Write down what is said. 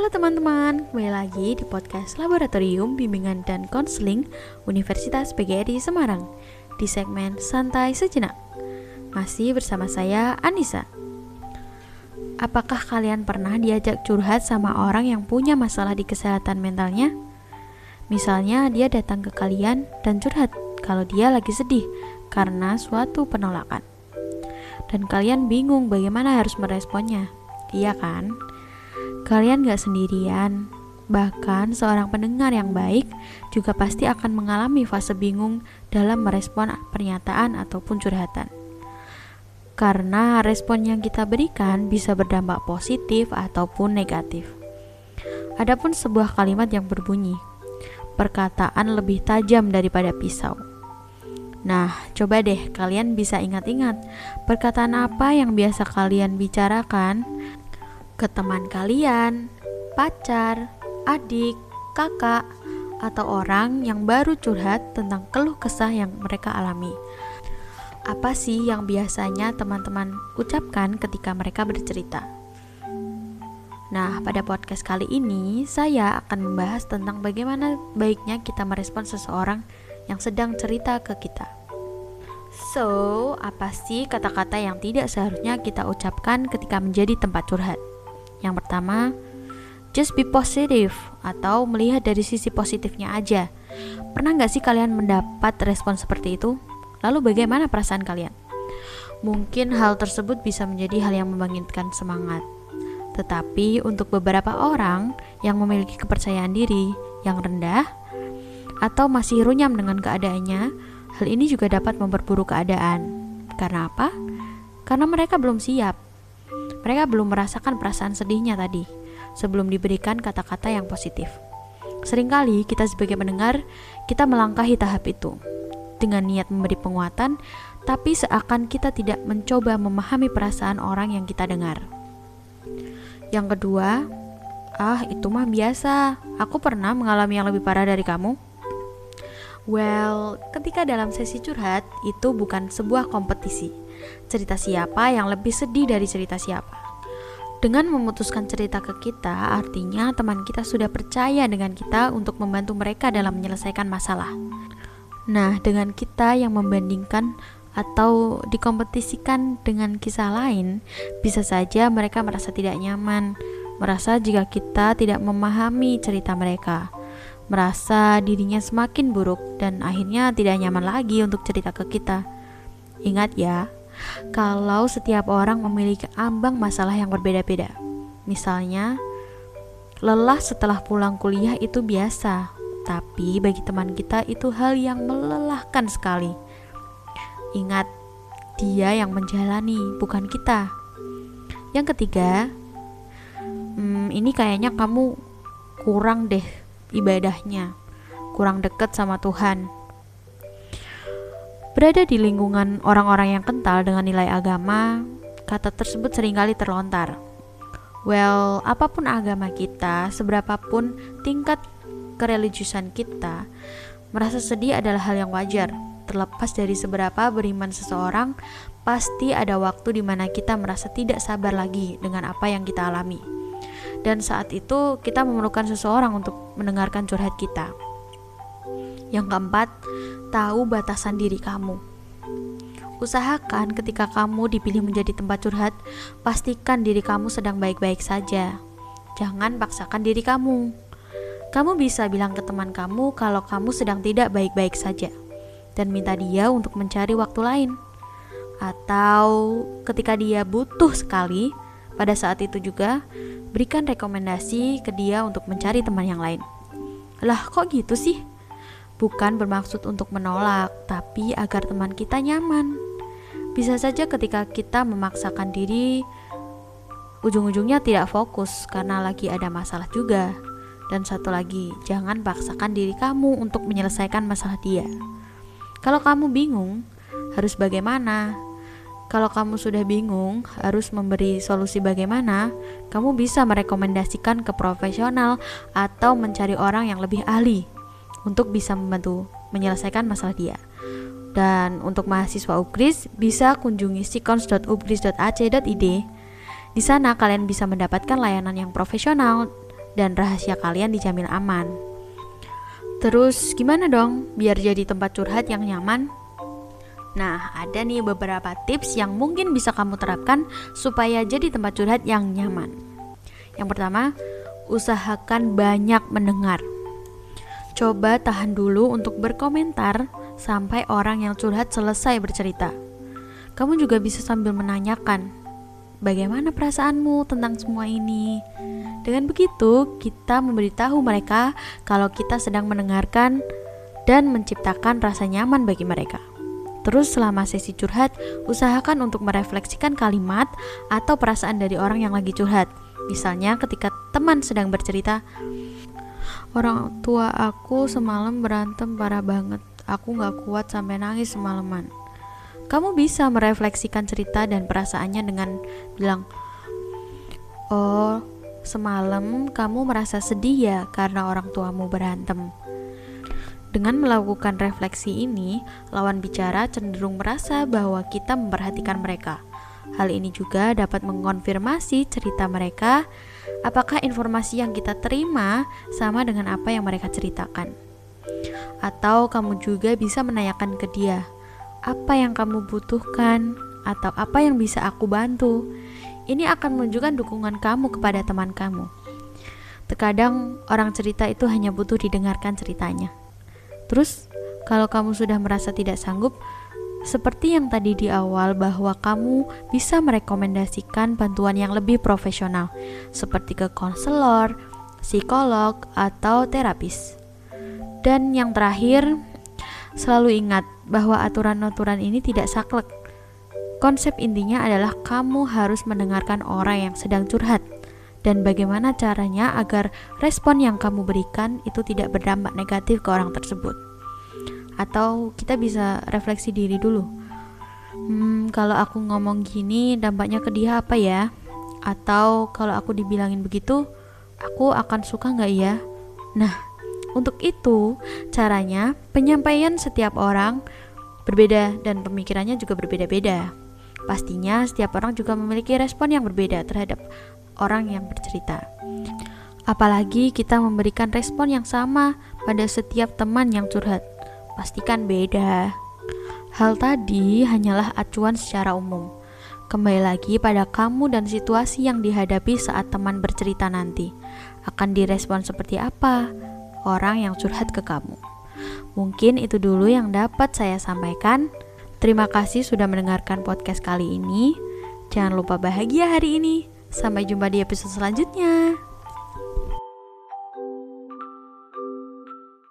Halo teman-teman, kembali lagi di podcast Laboratorium Bimbingan dan Konseling Universitas PGRI Semarang di segmen Santai Sejenak. Masih bersama saya Anissa. Apakah kalian pernah diajak curhat sama orang yang punya masalah di kesehatan mentalnya? Misalnya dia datang ke kalian dan curhat kalau dia lagi sedih karena suatu penolakan. Dan kalian bingung bagaimana harus meresponnya. Iya kan? Kalian gak sendirian. Bahkan seorang pendengar yang baik juga pasti akan mengalami fase bingung dalam merespon pernyataan ataupun curhatan. Karena respon yang kita berikan bisa berdampak positif ataupun negatif. Adapun sebuah kalimat yang berbunyi, perkataan lebih tajam daripada pisau. Nah, coba deh kalian bisa ingat-ingat perkataan apa yang biasa kalian bicarakan ke teman kalian, pacar, adik, kakak, atau orang yang baru curhat tentang keluh kesah yang mereka alami. Apa sih yang biasanya teman-teman ucapkan ketika mereka bercerita? Nah, pada podcast kali ini saya akan membahas tentang bagaimana baiknya kita merespon seseorang yang sedang cerita ke kita. So, apa sih kata-kata yang tidak seharusnya kita ucapkan ketika menjadi tempat curhat? Yang pertama, just be positive atau melihat dari sisi positifnya aja. Pernah nggak sih kalian mendapat respon seperti itu? Lalu bagaimana perasaan kalian? Mungkin hal tersebut bisa menjadi hal yang membangkitkan semangat. Tetapi untuk beberapa orang yang memiliki kepercayaan diri yang rendah, atau masih runyam dengan keadaannya, hal ini juga dapat memperburuk keadaan. Karena apa? Karena mereka belum siap. Mereka belum merasakan perasaan sedihnya tadi sebelum diberikan kata-kata yang positif. Seringkali kita sebagai pendengar, kita melangkahi tahap itu dengan niat memberi penguatan, tapi seakan kita tidak mencoba memahami perasaan orang yang kita dengar. Yang kedua, ah itu mah biasa, aku pernah mengalami yang lebih parah dari kamu. Well, ketika dalam sesi curhat itu bukan sebuah kompetisi. Cerita siapa yang lebih sedih dari cerita siapa. Dengan memutuskan cerita ke kita, artinya teman kita sudah percaya dengan kita untuk membantu mereka dalam menyelesaikan masalah. Nah, dengan kita yang membandingkan atau dikompetisikan dengan kisah lain, bisa saja mereka merasa tidak nyaman, merasa jika kita tidak memahami cerita mereka merasa dirinya semakin buruk dan akhirnya tidak nyaman lagi untuk cerita ke kita. Ingat ya, kalau setiap orang memiliki ambang masalah yang berbeda-beda. Misalnya, lelah setelah pulang kuliah itu biasa, tapi bagi teman kita itu hal yang melelahkan sekali. Ingat, dia yang menjalani, bukan kita. Yang ketiga, hmm, ini kayaknya kamu kurang deh ibadahnya, kurang dekat sama Tuhan. Berada di lingkungan orang-orang yang kental dengan nilai agama, kata tersebut sering kali terlontar. Well, apa pun agama kita, seberapapun tingkat kereligiusan kita, merasa sedih adalah hal yang wajar. Terlepas dari seberapa beriman seseorang, pasti ada waktu di mana kita merasa tidak sabar lagi dengan apa yang kita alami dan saat itu kita memerlukan seseorang untuk mendengarkan curhat kita. Yang keempat, tahu batasan diri kamu. Usahakan ketika kamu dipilih menjadi tempat curhat, pastikan diri kamu sedang baik-baik saja. Jangan paksakan diri kamu. Kamu bisa bilang ke teman kamu kalau kamu sedang tidak baik-baik saja dan minta dia untuk mencari waktu lain. Atau ketika dia butuh sekali, pada saat itu juga berikan rekomendasi ke dia untuk mencari teman yang lain. Lah, kok gitu sih? Bukan bermaksud untuk menolak, tapi agar teman kita nyaman. Bisa saja ketika kita memaksakan diri, ujung-ujungnya tidak fokus karena lagi ada masalah juga. Dan satu lagi, jangan paksakan diri kamu untuk menyelesaikan masalah dia. Kalau kamu bingung, harus bagaimana? Kalau kamu sudah bingung harus memberi solusi bagaimana, kamu bisa merekomendasikan ke profesional atau mencari orang yang lebih ahli untuk bisa membantu menyelesaikan masalah dia. Dan untuk mahasiswa UGRIS bisa kunjungi sikons.ugris.ac.id. Di sana kalian bisa mendapatkan layanan yang profesional dan rahasia kalian dijamin aman. Terus gimana dong biar jadi tempat curhat yang nyaman? Nah, ada nih beberapa tips yang mungkin bisa kamu terapkan supaya jadi tempat curhat yang nyaman. Yang pertama, usahakan banyak mendengar. Coba tahan dulu untuk berkomentar sampai orang yang curhat selesai bercerita. Kamu juga bisa sambil menanyakan, bagaimana perasaanmu tentang semua ini? Dengan begitu, kita memberitahu mereka kalau kita sedang mendengarkan dan menciptakan rasa nyaman bagi mereka. Terus selama sesi curhat, usahakan untuk merefleksikan kalimat atau perasaan dari orang yang lagi curhat. Misalnya ketika teman sedang bercerita, orang tua aku semalam berantem parah banget. Aku gak kuat sampai nangis semalaman. Kamu bisa merefleksikan cerita dan perasaannya dengan bilang, Oh, semalam kamu merasa sedih ya karena orang tuamu berantem. Dengan melakukan refleksi ini, lawan bicara cenderung merasa bahwa kita memperhatikan mereka. Hal ini juga dapat mengonfirmasi cerita mereka, apakah informasi yang kita terima sama dengan apa yang mereka ceritakan. Atau kamu juga bisa menanyakan ke dia, apa yang kamu butuhkan atau apa yang bisa aku bantu. Ini akan menunjukkan dukungan kamu kepada teman kamu. Terkadang orang cerita itu hanya butuh didengarkan ceritanya. Terus, kalau kamu sudah merasa tidak sanggup, seperti yang tadi di awal bahwa kamu bisa merekomendasikan bantuan yang lebih profesional, seperti ke konselor, psikolog, atau terapis. Dan yang terakhir, selalu ingat bahwa aturan-aturan ini tidak saklek. Konsep intinya adalah kamu harus mendengarkan orang yang sedang curhat dan bagaimana caranya agar respon yang kamu berikan itu tidak berdampak negatif ke orang tersebut. Atau kita bisa refleksi diri dulu. Hmm, kalau aku ngomong gini dampaknya ke dia apa ya? Atau kalau aku dibilangin begitu, aku akan suka nggak ya? Nah, untuk itu caranya penyampaian setiap orang berbeda dan pemikirannya juga berbeda-beda. Pastinya setiap orang juga memiliki respon yang berbeda terhadap orang yang bercerita. Apalagi kita memberikan respon yang sama pada setiap teman yang curhat. Pastikan beda. Hal tadi hanyalah acuan secara umum. Kembali lagi pada kamu dan situasi yang dihadapi saat teman bercerita nanti. Akan direspon seperti apa orang yang curhat ke kamu. Mungkin itu dulu yang dapat saya sampaikan. Terima kasih sudah mendengarkan podcast kali ini. Jangan lupa bahagia hari ini. Sampai jumpa di episode selanjutnya.